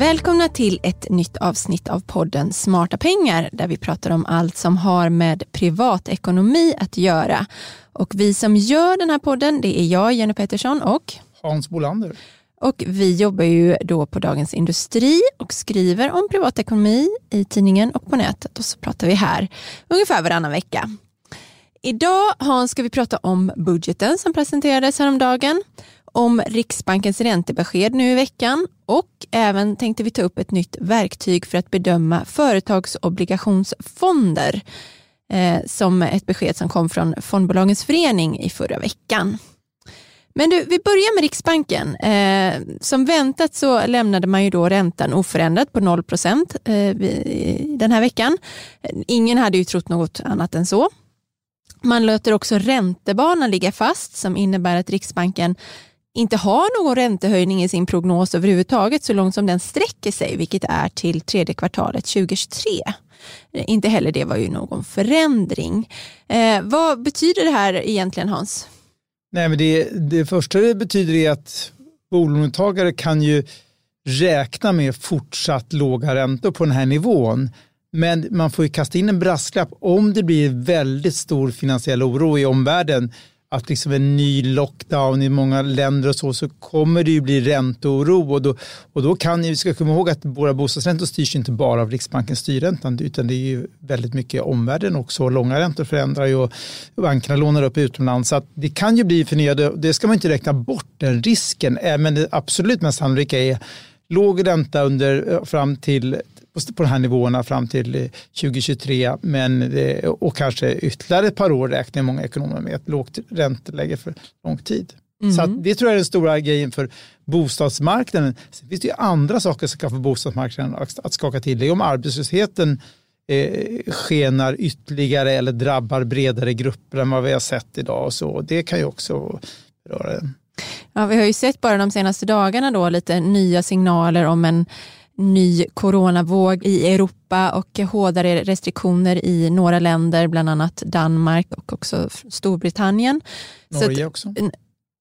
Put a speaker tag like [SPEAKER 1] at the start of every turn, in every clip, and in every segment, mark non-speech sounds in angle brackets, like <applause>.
[SPEAKER 1] Välkomna till ett nytt avsnitt av podden Smarta pengar där vi pratar om allt som har med privatekonomi att göra. Och vi som gör den här podden det är jag, Jenny Pettersson och
[SPEAKER 2] Hans Bolander.
[SPEAKER 1] Och vi jobbar ju då på Dagens Industri och skriver om privatekonomi i tidningen och på nätet och så pratar vi här ungefär varannan vecka. Idag Hans ska vi prata om budgeten som presenterades häromdagen om Riksbankens räntebesked nu i veckan och även tänkte vi ta upp ett nytt verktyg för att bedöma företagsobligationsfonder eh, som ett besked som kom från Fondbolagens förening i förra veckan. Men du, vi börjar med Riksbanken. Eh, som väntat så lämnade man ju då räntan oförändrad på 0 procent eh, den här veckan. Ingen hade ju trott något annat än så. Man låter också räntebanan ligga fast som innebär att Riksbanken inte har någon räntehöjning i sin prognos överhuvudtaget så långt som den sträcker sig, vilket är till tredje kvartalet 2023. Eh, inte heller det var ju någon förändring. Eh, vad betyder det här egentligen Hans?
[SPEAKER 2] Nej, men det, det första det betyder är att bolånetagare kan ju räkna med fortsatt låga räntor på den här nivån. Men man får ju kasta in en brasklapp om det blir väldigt stor finansiell oro i omvärlden att liksom en ny lockdown i många länder och så, så kommer det ju bli ränteoro och då, och då kan vi ska komma ihåg att våra bostadsräntor styrs inte bara av Riksbankens styrränta utan det är ju väldigt mycket omvärlden också. Långa räntor förändrar ju och bankerna lånar upp utomlands så att det kan ju bli förnyade, det ska man inte räkna bort den risken, eh, men det absolut mest sannolika är låg ränta under, eh, fram till på de här nivåerna fram till 2023 eh, men, och kanske ytterligare ett par år räknar många ekonomer med ett lågt ränteläge för lång tid. Mm. Så det tror jag är den stora grejen för bostadsmarknaden. Sen finns det ju andra saker som kan få bostadsmarknaden att skaka till. Det är om arbetslösheten eh, skenar ytterligare eller drabbar bredare grupper än vad vi har sett idag. Och så. Det kan ju också röra den.
[SPEAKER 1] Ja, vi har ju sett bara de senaste dagarna då lite nya signaler om en ny coronavåg i Europa och hårdare restriktioner i några länder, bland annat Danmark och också Storbritannien.
[SPEAKER 2] Norge att, också?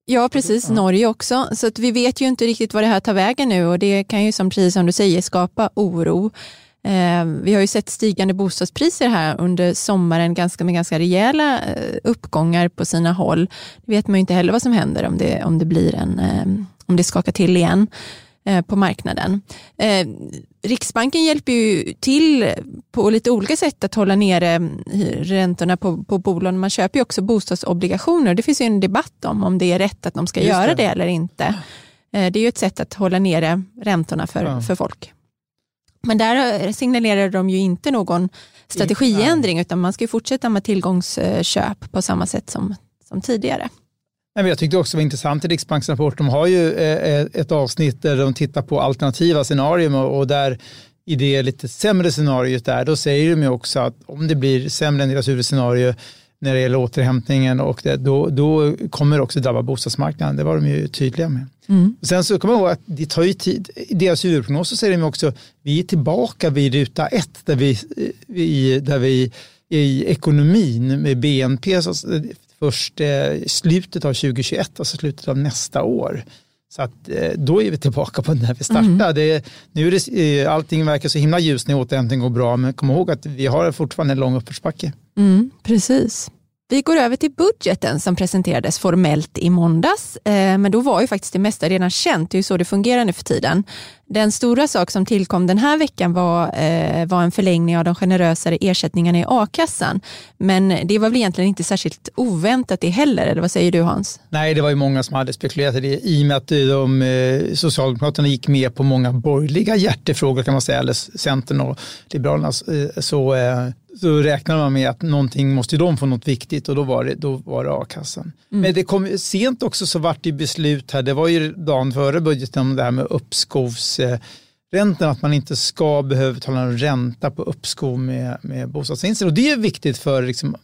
[SPEAKER 1] Ja, precis. Ja. Norge också. Så att vi vet ju inte riktigt vad det här tar vägen nu och det kan ju som precis som du säger skapa oro. Eh, vi har ju sett stigande bostadspriser här under sommaren ganska, med ganska rejäla eh, uppgångar på sina håll. Det vet man ju inte heller vad som händer om det, om det, blir en, eh, om det skakar till igen. Eh, på marknaden. Eh, Riksbanken hjälper ju till på lite olika sätt att hålla nere mm, räntorna på, på bolån. Man köper ju också bostadsobligationer. Det finns ju en debatt om om det är rätt att de ska Just göra det. det. eller inte. Eh, det är ju ett sätt att hålla nere räntorna för, ja. för folk. Men där signalerar de ju inte någon strategiändring utan man ska fortsätta med tillgångsköp på samma sätt som, som tidigare.
[SPEAKER 2] Jag tyckte också det var intressant i Riksbankens rapport. De har ju eh, ett avsnitt där de tittar på alternativa scenarier och där i det lite sämre scenariot där, då säger de ju också att om det blir sämre än deras huvudscenario när det gäller återhämtningen och det, då, då kommer det också drabba bostadsmarknaden. Det var de ju tydliga med. Mm. Sen så kommer jag ihåg att det tar ju tid. I deras huvudprognos så säger de också vi är tillbaka vid ruta ett där vi, vi, där vi i ekonomin med BNP så först eh, slutet av 2021, alltså slutet av nästa år. Så att, eh, då är vi tillbaka på när vi startade. Mm. nu är det, eh, allting verkar så himla ljust när återhämtningen går bra, men kom ihåg att vi har fortfarande en lång uppförsbacke.
[SPEAKER 1] Mm, precis. Vi går över till budgeten som presenterades formellt i måndags. Eh, men då var ju faktiskt det mesta redan känt. Det är ju så det fungerar nu för tiden. Den stora sak som tillkom den här veckan var, eh, var en förlängning av de generösare ersättningarna i a-kassan. Men det var väl egentligen inte särskilt oväntat det heller, eller vad säger du Hans?
[SPEAKER 2] Nej, det var ju många som hade spekulerat i det i och med att de, eh, Socialdemokraterna gick med på många borgerliga hjärtefrågor kan man säga, eller Centern och Liberalerna. Så så räknade man med att någonting måste de få något viktigt och då var det, då var det a-kassan. Mm. Men det kom sent också så vart det beslut här, det var ju dagen före budgeten om det här med uppskovsrätt räntan, att man inte ska behöva betala en ränta på uppskov med, med bostadsvinster. Och det är viktigt för liksom,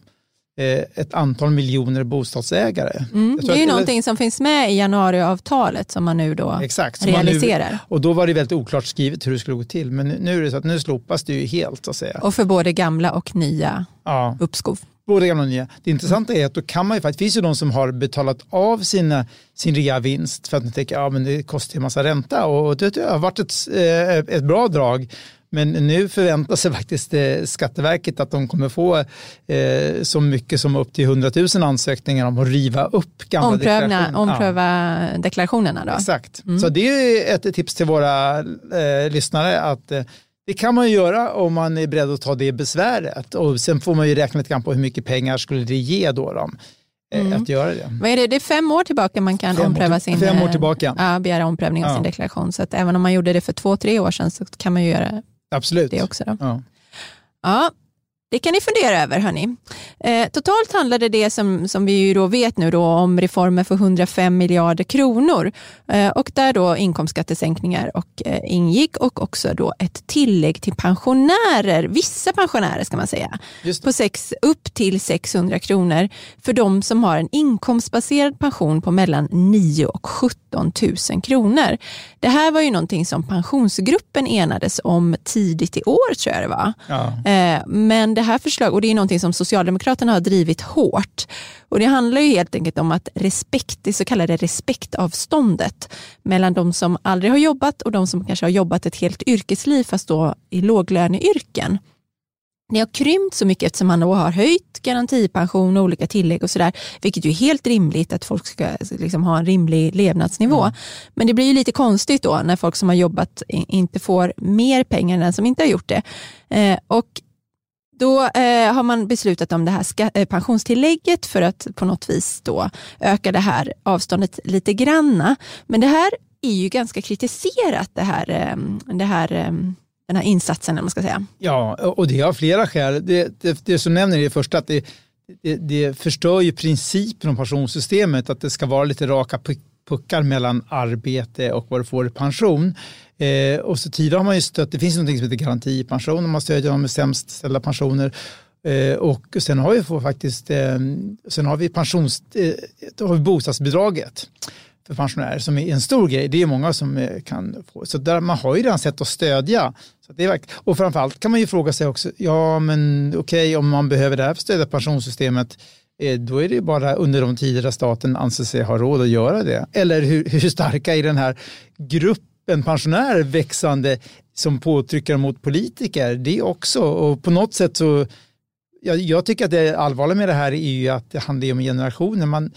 [SPEAKER 2] ett antal miljoner bostadsägare.
[SPEAKER 1] Mm, det är ju att, någonting som finns med i januariavtalet som man nu då exakt, realiserar. Nu,
[SPEAKER 2] och då var det väldigt oklart skrivet hur det skulle gå till, men nu är det så att nu slopas det ju helt. Så att säga.
[SPEAKER 1] Och för både gamla och nya ja. uppskov.
[SPEAKER 2] Både gamla och nya. Det intressanta är att då kan man ju faktiskt, det finns ju de som har betalat av sina, sin reavinst för att de tänker att ja, det kostar en massa ränta och det har varit ett, eh, ett bra drag. Men nu förväntar sig faktiskt eh, Skatteverket att de kommer få eh, så mycket som upp till 100 000 ansökningar om att riva upp gamla
[SPEAKER 1] Omprövna, deklarationer. Ompröva ja. deklarationerna då?
[SPEAKER 2] Exakt. Mm. Så det är ett tips till våra eh, lyssnare att eh, det kan man göra om man är beredd att ta det besväret. Och sen får man ju räkna lite grann på hur mycket pengar skulle det ge då. då eh, mm. Att göra det.
[SPEAKER 1] Vad är det? det är fem år tillbaka man kan fem ompröva sin,
[SPEAKER 2] fem år tillbaka.
[SPEAKER 1] Ja, begära omprövning av ja. sin deklaration. Så att även om man gjorde det för två, tre år sedan så kan man ju göra
[SPEAKER 2] Absolut.
[SPEAKER 1] det också. Då. Ja. ja. Det kan ni fundera över. Hörni. Eh, totalt handlade det som, som vi ju då vet nu då om reformer för 105 miljarder kronor eh, och där då inkomstskattesänkningar och, eh, ingick och också då ett tillägg till pensionärer, vissa pensionärer ska man säga, på sex, upp till 600 kronor för de som har en inkomstbaserad pension på mellan 9 och 17 000 kronor. Det här var ju någonting som pensionsgruppen enades om tidigt i år tror jag det var. Ja. Eh, men det här förslaget, och det är någonting som Socialdemokraterna har drivit hårt, och det handlar ju helt enkelt om att respekt, det så kallade respektavståndet mellan de som aldrig har jobbat och de som kanske har jobbat ett helt yrkesliv fast då i låglöneyrken. Det har krympt så mycket eftersom man då har höjt garantipension och olika tillägg och sådär, vilket ju är helt rimligt att folk ska liksom ha en rimlig levnadsnivå. Mm. Men det blir ju lite konstigt då när folk som har jobbat inte får mer pengar än den som inte har gjort det. Eh, och då eh, har man beslutat om det här eh, pensionstillägget för att på något vis då öka det här avståndet lite granna. Men det här är ju ganska kritiserat, det här, eh, det här, eh, den här insatsen. Man ska säga.
[SPEAKER 2] Ja, och det har flera skäl. Det, det, det som nämner är det första att det, det, det förstör ju principen om pensionssystemet, att det ska vara lite raka puckar mellan arbete och vad du får i pension. Eh, och så tidigare har man ju stött, det finns något som heter garantipension, om man stödjer dem med sämst ställda pensioner. Eh, och sen har vi faktiskt, eh, sen har vi pensions, eh, har vi bostadsbidraget för pensionärer som är en stor grej. Det är många som eh, kan få. Så där, man har ju redan sett att stödja. Så det är, och framförallt kan man ju fråga sig också, ja men okej okay, om man behöver det här för att stödja pensionssystemet, eh, då är det bara under de tider där staten anser sig ha råd att göra det. Eller hur, <laughs> hur starka är den här gruppen gruppen pensionärer växande som påtryckare mot politiker. Det också. Och på något sätt så, jag, jag tycker att det allvarliga med det här är ju att det handlar om generationer. Man,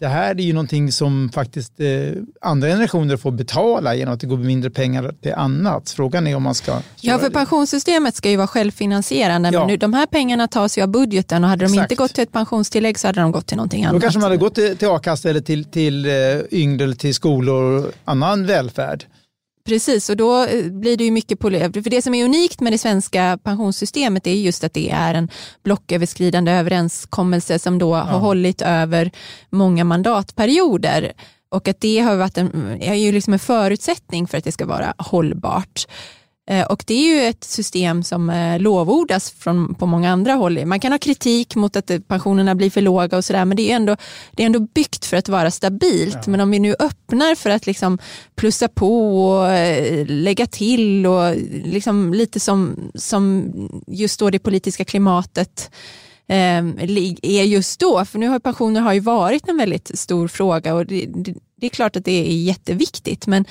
[SPEAKER 2] det här är ju någonting som faktiskt eh, andra generationer får betala genom att det går mindre pengar till annat. Frågan är om man ska...
[SPEAKER 1] Ja, för pensionssystemet ska ju vara självfinansierande, ja. men nu, de här pengarna tas ju av budgeten och hade de inte gått till ett pensionstillägg så hade de gått till någonting annat.
[SPEAKER 2] Då kanske man hade gått till, till a-kassa eller till, till eh, yngre eller till skolor och annan välfärd.
[SPEAKER 1] Precis, och då eh, blir det ju mycket på För det som är unikt med det svenska pensionssystemet är just att det är en blocköverskridande överenskommelse som då ja. har hållit över många mandatperioder. Och att det har varit en, är ju liksom en förutsättning för att det ska vara hållbart. Eh, och det är ju ett system som eh, lovordas från, på många andra håll. Man kan ha kritik mot att pensionerna blir för låga och sådär, men det är, ändå, det är ändå byggt för att vara stabilt. Ja. Men om vi nu öppnar för att liksom plussa på och eh, lägga till och liksom lite som, som just då det politiska klimatet är just då. För nu har pensioner har ju varit en väldigt stor fråga och det, det, det är klart att det är jätteviktigt, men,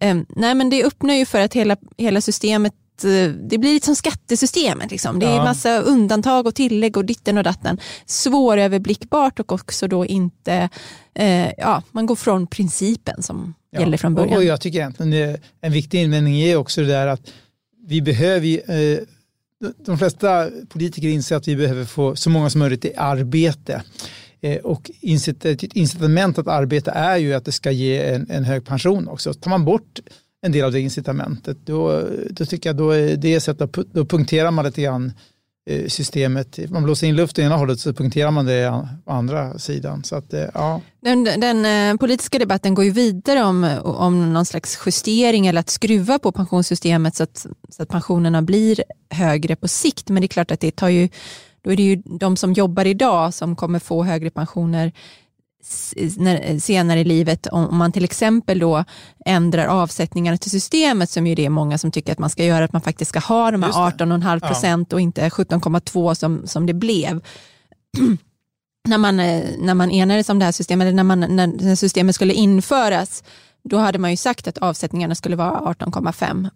[SPEAKER 1] eh, nej, men det öppnar ju för att hela, hela systemet eh, det blir lite som skattesystemet. Liksom. Det är massa undantag och tillägg och ditten och datten. Svåröverblickbart och också då inte, eh, ja, man går från principen som ja. gäller från början.
[SPEAKER 2] Och, och jag tycker egentligen en viktig invändning är också det där att vi behöver, eh, de flesta politiker inser att vi behöver få så många som möjligt i arbete. Eh, och incitament att arbeta är ju att det ska ge en, en hög pension också. Tar man bort en del av det incitamentet då, då tycker jag då är det sätt att då punkterar man lite grann eh, systemet. Man blåser in luft i ena hållet så punkterar man det på andra sidan. Så att, eh, ja.
[SPEAKER 1] Den, den politiska debatten går ju vidare om, om någon slags justering eller att skruva på pensionssystemet så att, så att pensionerna blir högre på sikt. Men det är klart att det tar ju, då är det ju de som jobbar idag som kommer få högre pensioner senare i livet om man till exempel då ändrar avsättningarna till systemet som ju det är många som tycker att man ska göra, att man faktiskt ska ha de här 18,5 procent ja. och inte 17,2 som, som det blev. <clears throat> när, man, eh, när man enades om det här systemet, eller när, man, när systemet skulle införas, då hade man ju sagt att avsättningarna skulle vara 18,5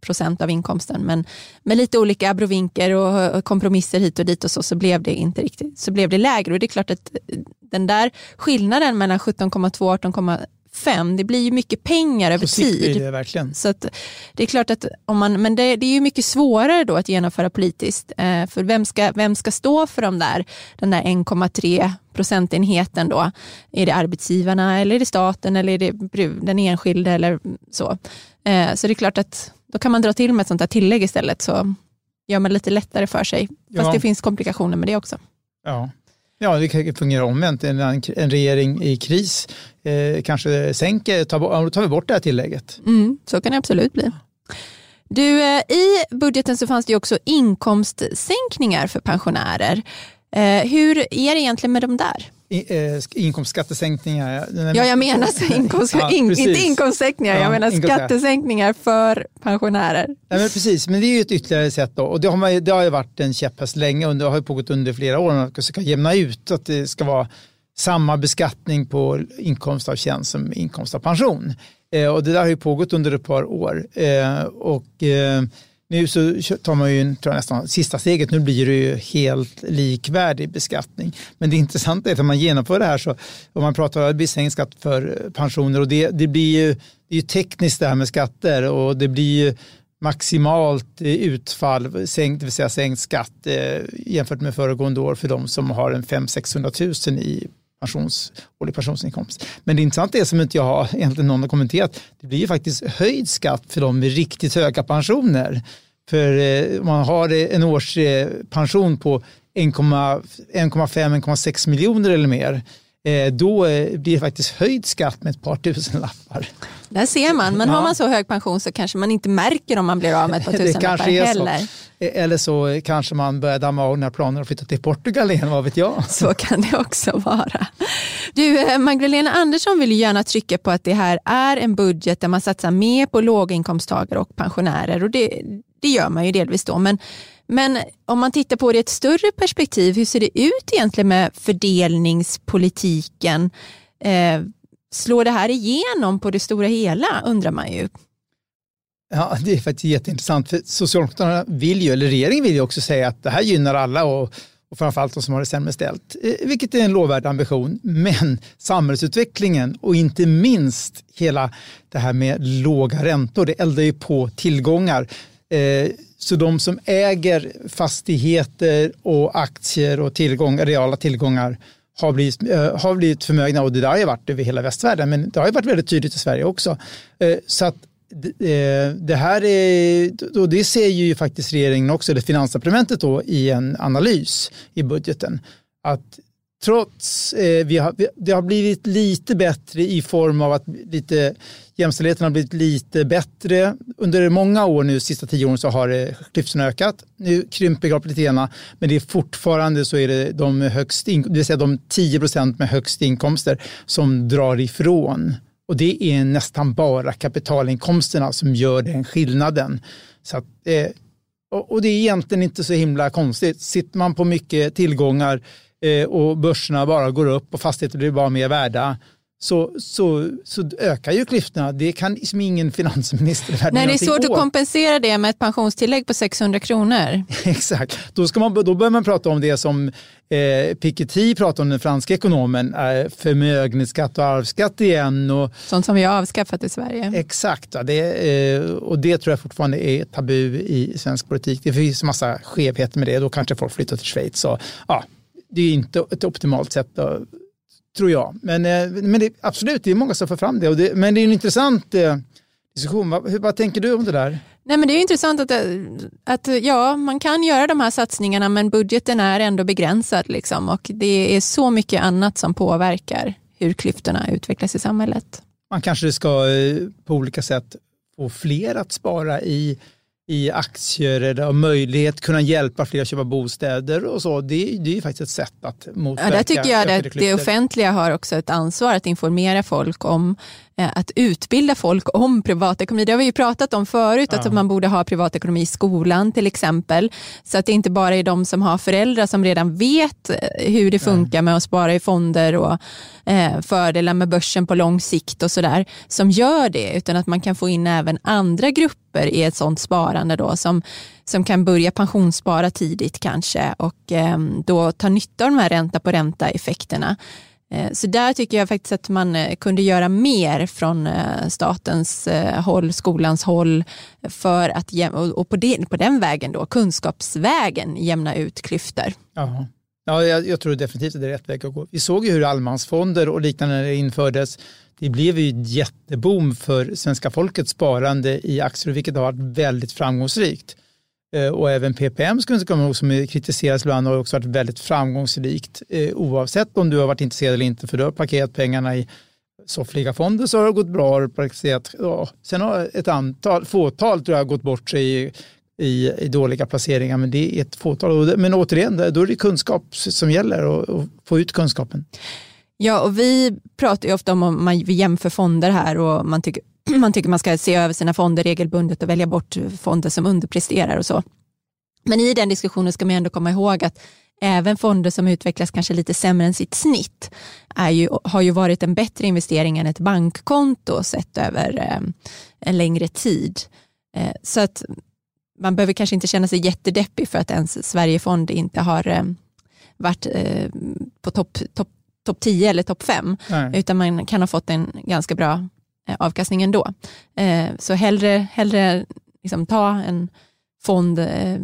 [SPEAKER 1] procent av inkomsten. Men med lite olika abrovinker och kompromisser hit och dit och så, så blev det inte riktigt, så blev det lägre. Och det är klart att den där skillnaden mellan 17,2 och 18,5 det blir ju mycket pengar över tid.
[SPEAKER 2] Det.
[SPEAKER 1] Så det är klart att om man, men det, det, är ju mycket svårare då att genomföra politiskt. Eh, för vem ska, vem ska stå för de där, den där 1,3 procentenheten då? Är det arbetsgivarna eller är det staten eller är det den enskilde eller så? Eh, så det är klart att då kan man dra till med ett sånt där tillägg istället så gör man det lite lättare för sig. Fast ja. det finns komplikationer med det också.
[SPEAKER 2] Ja, ja det kan fungera omvänt. En, en regering i kris eh, kanske sänker, tar, tar vi bort det här tillägget.
[SPEAKER 1] Mm, så kan det absolut bli. Du, eh, I budgeten så fanns det också inkomstsänkningar för pensionärer. Eh, hur är det egentligen med de där?
[SPEAKER 2] Eh, inkomstskattesänkningar.
[SPEAKER 1] Ja, jag menar så inkomst, ja, in, inte inkomstsänkningar, ja, jag menar skattesänkningar för pensionärer.
[SPEAKER 2] Ja, men precis, men det är ju ett ytterligare sätt då. Och det har, man, det har ju varit en käpphäst länge och det har pågått under flera år att försöka jämna ut att det ska vara samma beskattning på inkomst av tjänst som inkomst av pension. Eh, och det där har ju pågått under ett par år. Eh, och eh, nu så tar man ju tror jag, nästan sista steget, nu blir det ju helt likvärdig beskattning. Men det intressanta är att om man genomför det här så, om man pratar om sänkt skatt för eh, pensioner och det, det blir ju, det är ju tekniskt det här med skatter och det blir ju maximalt eh, utfall, sänkt, det vill säga sänkt skatt eh, jämfört med föregående år för de som har en 500-600 000 i pensions, årlig pensionsinkomst. Men det intressanta är som inte jag har egentligen någon har kommenterat, det blir ju faktiskt höjd skatt för de med riktigt höga pensioner. För eh, man har eh, en årspension eh, på 1,5-1,6 miljoner eller mer då eh, blir det faktiskt höjd skatt med ett par tusen lappar.
[SPEAKER 1] Där ser man, men har man så hög pension så kanske man inte märker om man blir av med ett par <laughs> tusen lappar heller. Så.
[SPEAKER 2] Eh, eller så kanske man börjar damma av när planerna att flytta till Portugal igen, vad vet jag. <laughs>
[SPEAKER 1] Så kan det också vara. Du, Magdalena Andersson vill gärna trycka på att det här är en budget där man satsar mer på låginkomsttagare och pensionärer och det, det gör man ju delvis då. Men men om man tittar på det i ett större perspektiv, hur ser det ut egentligen med fördelningspolitiken? Eh, slår det här igenom på det stora hela undrar man ju.
[SPEAKER 2] Ja, det är faktiskt jätteintressant. För Socialdemokraterna vill ju, eller regeringen vill ju också säga att det här gynnar alla och, och framförallt de som har det sämre ställt, eh, vilket är en lovvärd ambition. Men samhällsutvecklingen och inte minst hela det här med låga räntor, det eldar ju på tillgångar. Eh, så de som äger fastigheter och aktier och tillgångar, reala tillgångar har blivit, eh, har blivit förmögna och det har ju varit över hela västvärlden men det har ju varit väldigt tydligt i Sverige också. Eh, så att det här är, och det ser ju faktiskt regeringen också, eller Finansdepartementet då i en analys i budgeten, att trots eh, vi har, det har blivit lite bättre i form av att lite, jämställdheten har blivit lite bättre. Under många år nu, sista tio åren, så har eh, klyftorna ökat. Nu krymper gapet lite grann, men det är fortfarande så är det de högst, det vill säga de 10 procent med högst inkomster som drar ifrån. Och det är nästan bara kapitalinkomsterna som gör den skillnaden. Så att, eh, och det är egentligen inte så himla konstigt. Sitter man på mycket tillgångar Eh, och börserna bara går upp och fastigheter blir bara mer värda så, så, så ökar ju klyftorna. Det kan liksom ingen finansminister i
[SPEAKER 1] världen Nej, det är svårt åt. att kompensera det med ett pensionstillägg på 600 kronor. <laughs>
[SPEAKER 2] Exakt, då, ska man, då börjar man prata om det som eh, Piketty pratade om, den franska ekonomen, eh, förmögenhetsskatt och arvsskatt igen. Och,
[SPEAKER 1] Sånt som vi har avskaffat i Sverige.
[SPEAKER 2] Exakt, ja, det, eh, och det tror jag fortfarande är tabu i svensk politik. Det finns massa skevheter med det, då kanske folk flyttar till Schweiz. Och, ja, det är inte ett optimalt sätt, då, tror jag. Men, eh, men det, absolut, det är många som får fram det. det men det är en intressant eh, diskussion. Vad, vad tänker du om det där?
[SPEAKER 1] Nej, men det är intressant att, att ja, man kan göra de här satsningarna men budgeten är ändå begränsad liksom, och det är så mycket annat som påverkar hur klyftorna utvecklas i samhället.
[SPEAKER 2] Man kanske ska eh, på olika sätt få fler att spara i i aktier eller möjlighet kunna hjälpa fler att köpa bostäder och så. Det, det är faktiskt ett sätt att motverka
[SPEAKER 1] ja, Där tycker jag att det offentliga har också ett ansvar att informera folk om att utbilda folk om privatekonomi. Det har vi ju pratat om förut, ja. att man borde ha privatekonomi i skolan till exempel. Så att det inte bara är de som har föräldrar som redan vet eh, hur det funkar med att spara i fonder och eh, fördelar med börsen på lång sikt och sådär som gör det, utan att man kan få in även andra grupper i ett sådant sparande då som som kan börja pensionsspara tidigt kanske och eh, då ta nytta av de här ränta på ränta effekterna. Eh, så där tycker jag faktiskt att man eh, kunde göra mer från eh, statens håll, skolans håll för att, och på, den, på den vägen då, kunskapsvägen, jämna ut klyftor.
[SPEAKER 2] Aha. Ja, jag, jag, tror definitivt att det är rätt väg att gå. Vi såg ju hur allemansfonder och liknande infördes. Det blev ju ett jätteboom för svenska folkets sparande i aktier, vilket har varit väldigt framgångsrikt. Eh, och även PPM skulle komma ihåg som kritiseras ibland har också varit väldigt framgångsrikt eh, oavsett om du har varit intresserad eller inte för du har parkerat pengarna i soffliga fonder så har det gått bra. Ja. Sen har ett antal, fåtal tror jag gått bort sig i, i, i, dåliga placeringar men det är ett fåtal. Men återigen, då är det kunskap som gäller och, och få ut kunskapen.
[SPEAKER 1] Ja, och vi pratar ju ofta om att man, vi jämför fonder här och man tycker <clears throat> man tycker man ska se över sina fonder regelbundet och välja bort fonder som underpresterar och så. Men i den diskussionen ska man ändå komma ihåg att även fonder som utvecklas kanske lite sämre än sitt snitt är ju, har ju varit en bättre investering än ett bankkonto sett över eh, en längre tid. Eh, så att man behöver kanske inte känna sig jättedeppig för att ens Sverigefond inte har eh, varit på topp top, top 10 eller topp 5, utan man kan ha fått en ganska bra avkastningen då. Eh, så hellre, hellre liksom ta en fond eh,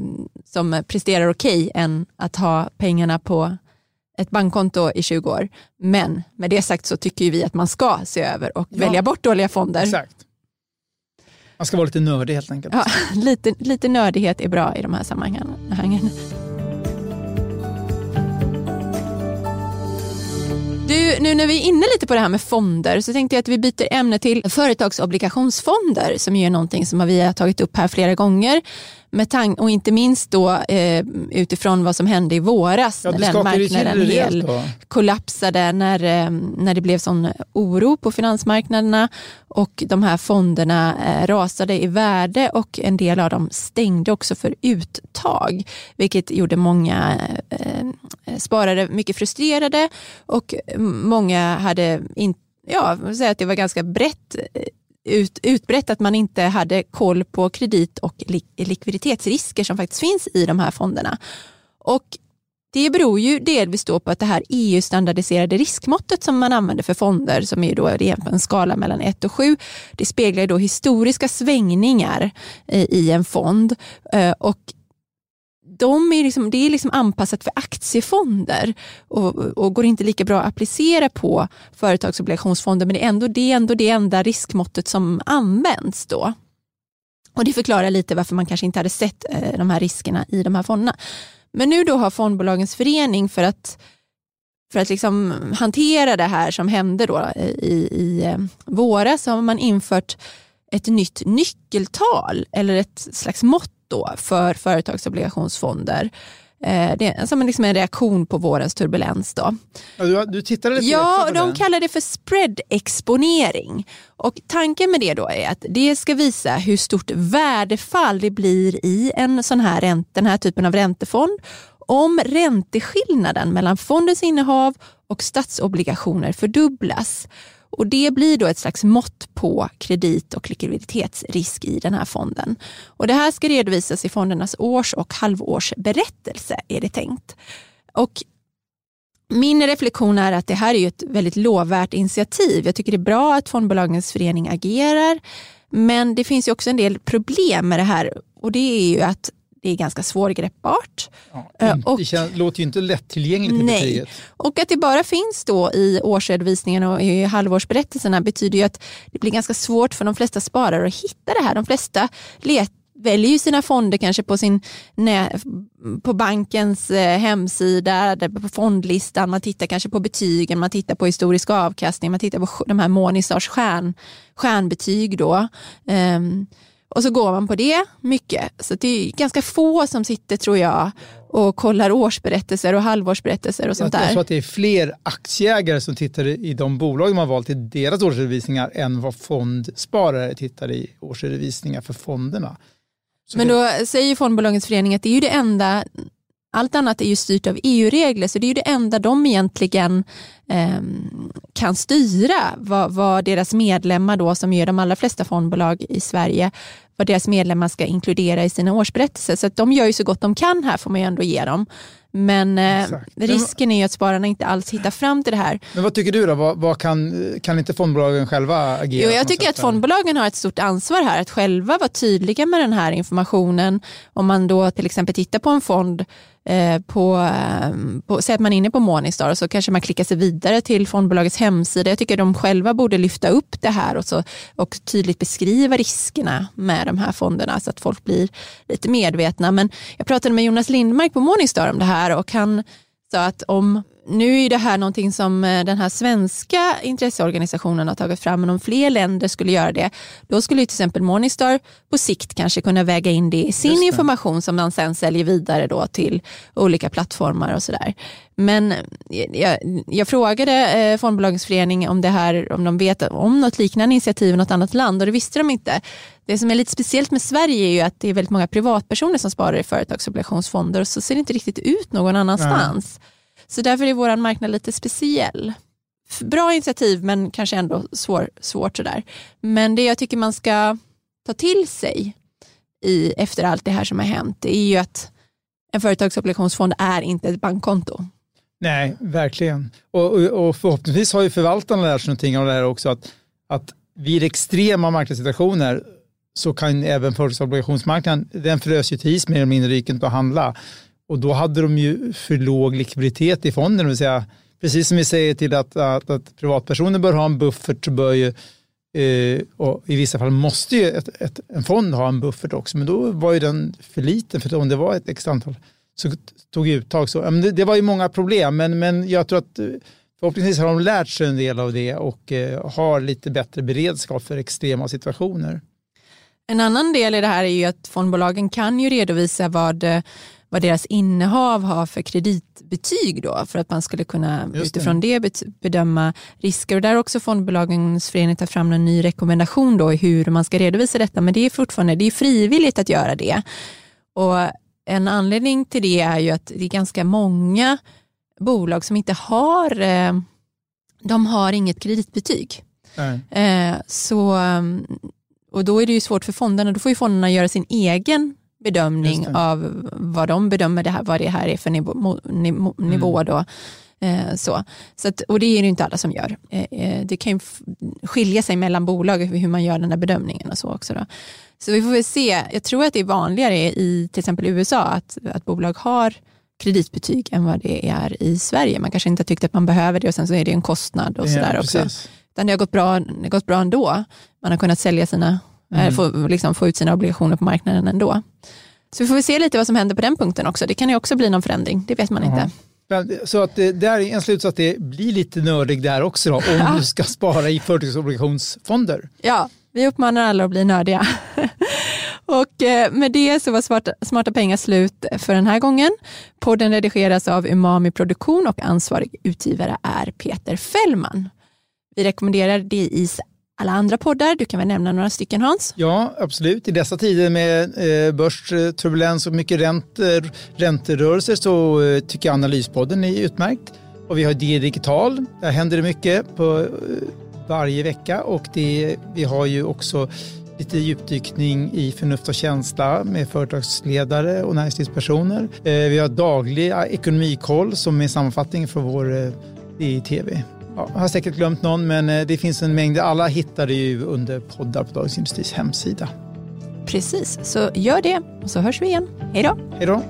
[SPEAKER 1] som presterar okej okay, än att ha pengarna på ett bankkonto i 20 år. Men med det sagt så tycker vi att man ska se över och ja. välja bort dåliga fonder.
[SPEAKER 2] Exakt. Man ska vara lite nördig helt enkelt.
[SPEAKER 1] Ja, <laughs> lite, lite nördighet är bra i de här sammanhangen. Du, nu när vi är inne lite på det här med fonder så tänkte jag att vi byter ämne till företagsobligationsfonder som är någonting som vi har tagit upp här flera gånger. Med tank och inte minst då eh, utifrån vad som hände i våras ja, när den marknaden hel kollapsade när, eh, när det blev sån oro på finansmarknaderna. Och de här fonderna eh, rasade i värde och en del av dem stängde också för uttag vilket gjorde många eh, sparare mycket frustrerade. Och många hade in, ja, säga att det var ganska brett eh, ut, utbrett att man inte hade koll på kredit och likviditetsrisker som faktiskt finns i de här fonderna. Och det beror ju delvis då på att det här EU-standardiserade riskmåttet som man använder för fonder, som är då en skala mellan 1 och 7, det speglar då historiska svängningar i en fond. Eh, och de är liksom, det är liksom anpassat för aktiefonder och, och, går inte lika bra att applicera på företagsobligationsfonder men det är ändå det, ändå det enda riskmåttet som används då. Och Det förklarar lite varför man kanske inte hade sett eh, de här riskerna i de här fonderna. Men nu då har fondbolagens förening för att, för att liksom hantera det här som hände då eh, i, i eh, våras så har man infört ett nytt nyckeltal eller ett slags mått då för företagsobligationsfonder. Eh, det är som liksom en reaktion på vårens turbulens. Då.
[SPEAKER 2] Ja, du, du tittade lite
[SPEAKER 1] Ja, de det. kallar det för spread-exponering. Och tanken med det då är att det ska visa hur stort värdefall det blir i en sån här den här typen av räntefond om ränteskillnaden mellan fondens innehav och statsobligationer fördubblas. Och Det blir då ett slags mått på kredit och likviditetsrisk i den här fonden. Och Det här ska redovisas i fondernas års och halvårsberättelse är det tänkt. Och min reflektion är att det här är ett väldigt lovvärt initiativ. Jag tycker det är bra att fondbolagens förening agerar. Men det finns ju också en del problem med det här och det är ju att det är ganska svårgreppbart.
[SPEAKER 2] Ja, eh, och, det låter ju inte lättillgängligt i nej.
[SPEAKER 1] Och att det bara finns då i årsredovisningen och i halvårsberättelserna betyder ju att det blir ganska svårt för de flesta sparare att hitta det här. De flesta let, väljer ju sina fonder kanske på, sin, på bankens eh, hemsida, på fondlistan, man tittar kanske på betygen, man tittar på historisk avkastning, man tittar på de här Morningstars stjärn, stjärnbetyg. Då. Um, och så går man på det mycket. Så det är ganska få som sitter tror jag och kollar årsberättelser och halvårsberättelser och sånt där.
[SPEAKER 2] Jag tror att det är fler aktieägare som tittar i de bolag har valt i deras årsredovisningar än vad fondsparare tittar i årsredovisningar för fonderna.
[SPEAKER 1] Så Men då säger Fondbolagens förening att det är ju det enda allt annat är ju styrt av EU-regler så det är ju det enda de egentligen eh, kan styra vad, vad, deras medlemmar då som gör de allra flesta fondbolag i Sverige vad deras medlemmar ska inkludera i sina årsberättelser. Så de gör ju så gott de kan här får man ju ändå ge dem. Men eh, risken är ju att spararna inte alls hittar fram till det här.
[SPEAKER 2] Men vad tycker du då? Vad, vad kan, kan inte fondbolagen själva agera?
[SPEAKER 1] Jo, jag tycker att fondbolagen har ett stort ansvar här att själva vara tydliga med den här informationen. Om man då till exempel tittar på en fond Eh, på, eh, på, säg att man är inne på Morningstar så kanske man klickar sig vidare till fondbolagets hemsida. Jag tycker de själva borde lyfta upp det här och, så, och tydligt beskriva riskerna med de här fonderna så att folk blir lite medvetna. Men jag pratade med Jonas Lindmark på Morningstar om det här och han sa att om nu är det här någonting som eh, den här svenska intresseorganisationen har tagit fram, men om fler länder skulle göra det, då skulle till exempel Morningstar på sikt kanske kunna väga in det i sin information som man sen säljer vidare då till olika plattformar och sådär. Men eh, jag, jag frågade eh, Fondbolagens förening om det här, om de vet om något liknande initiativ i något annat land och det visste de inte. Det som är lite speciellt med Sverige är ju att det är väldigt många privatpersoner som sparar i företagsobligationsfonder och så ser det inte riktigt ut någon annanstans. Nej. Så därför är vår marknad lite speciell. Bra initiativ men kanske ändå svår, svårt sådär. Men det jag tycker man ska ta till sig i, efter allt det här som har hänt, det är ju att en företagsobligationsfond är inte ett bankkonto.
[SPEAKER 2] Nej, verkligen. Och, och, och förhoppningsvis har ju förvaltarna lärt sig någonting av det här också, att, att vid extrema marknadssituationer så kan även företagsobligationsmarknaden, den frös ju till is mer eller mindre, gick att handla. Och då hade de ju för låg likviditet i fonden, det vill säga precis som vi säger till att, att, att privatpersoner bör ha en buffert så bör ju eh, och i vissa fall måste ju ett, ett, en fond ha en buffert också, men då var ju den för liten för om det var ett extra antal så tog uttag. Så, det, det, var ju många problem, men, men jag tror att eh, förhoppningsvis har de lärt sig en del av det och eh, har lite bättre beredskap för extrema situationer.
[SPEAKER 1] En annan del i det här är ju att fondbolagen kan ju redovisa vad eh, vad deras innehav har för kreditbetyg då, för att man skulle kunna det. utifrån det bedöma risker. Och där har också fondbolagens förening tagit fram en ny rekommendation då i hur man ska redovisa detta, men det är fortfarande det är frivilligt att göra det. Och en anledning till det är ju att det är ganska många bolag som inte har, eh, de har inget kreditbetyg. Nej. Eh, så, och då är det ju svårt för fonderna, då får ju fonderna göra sin egen bedömning av vad de bedömer det här, vad det här är för nivå. nivå mm. då. Eh, så. Så att, och det är det inte alla som gör. Eh, eh det kan ju skilja sig mellan bolag hur man gör den där bedömningen och så också. Då. Så vi får väl se. Jag tror att det är vanligare i till exempel USA att, att bolag har kreditbetyg än vad det är i Sverige. Man kanske inte tyckte att man behöver det och sen så är det en kostnad och ja, sådär också. Utan det har gått bra, det har gått bra ändå. Man har kunnat sälja sina mm. Få, liksom, få ut sina obligationer på marknaden ändå. Så vi får se lite vad som händer på den punkten också. Det kan ju också bli någon förändring, det vet man Aha. inte.
[SPEAKER 2] Så att det, där är en slutsats, det blir lite nördig där också då, om <laughs> du ska spara i företagsobligationsfonder.
[SPEAKER 1] Ja, vi uppmanar alla att bli nördiga. <laughs> Och eh, med det så var Smarta, Smarta pengar slut för den här gången. Podden redigeras av Umami Produktion och ansvarig utgivare är Peter Fällman. Vi rekommenderar DIs alla andra poddar. Du kan väl nämna några stycken Hans?
[SPEAKER 2] Ja, absolut. I dessa tider med eh, börsturbulens och mycket räntor, ränterörelser så eh, tycker jag Analyspodden är utmärkt. Och vi har D Digital, där händer det mycket på eh, varje vecka och det, vi har ju också lite djupdykning i förnuft och känsla med företagsledare och näringslivspersoner. Eh, vi har dagliga eh, ekonomikoll som är sammanfattning för vår eh, DI-TV. Ja, jag har säkert glömt någon, men eh, det finns en mängd. Alla hittar det ju under poddar på Dagens Industris hemsida.
[SPEAKER 1] Precis, så gör det och så hörs vi igen. Hej då!
[SPEAKER 2] Hej då!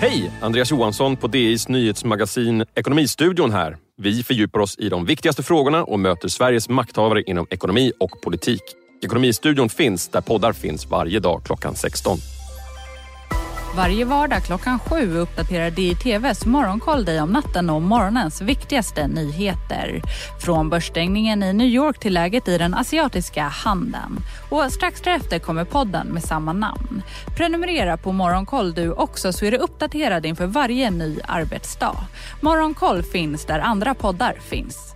[SPEAKER 3] Hej! Andreas Johansson på DIs nyhetsmagasin Ekonomistudion här. Vi fördjupar oss i de viktigaste frågorna och möter Sveriges makthavare inom ekonomi och politik. Ekonomistudion finns där poddar finns varje dag klockan 16.
[SPEAKER 4] Varje vardag klockan sju uppdaterar DiTVs Morgonkoll dig om natten och morgonens viktigaste nyheter. Från börsstängningen i New York till läget i den asiatiska handeln. Och strax därefter kommer podden med samma namn. Prenumerera på Morgonkoll du också så är du uppdaterad inför varje ny arbetsdag. Morgonkoll finns där andra poddar finns.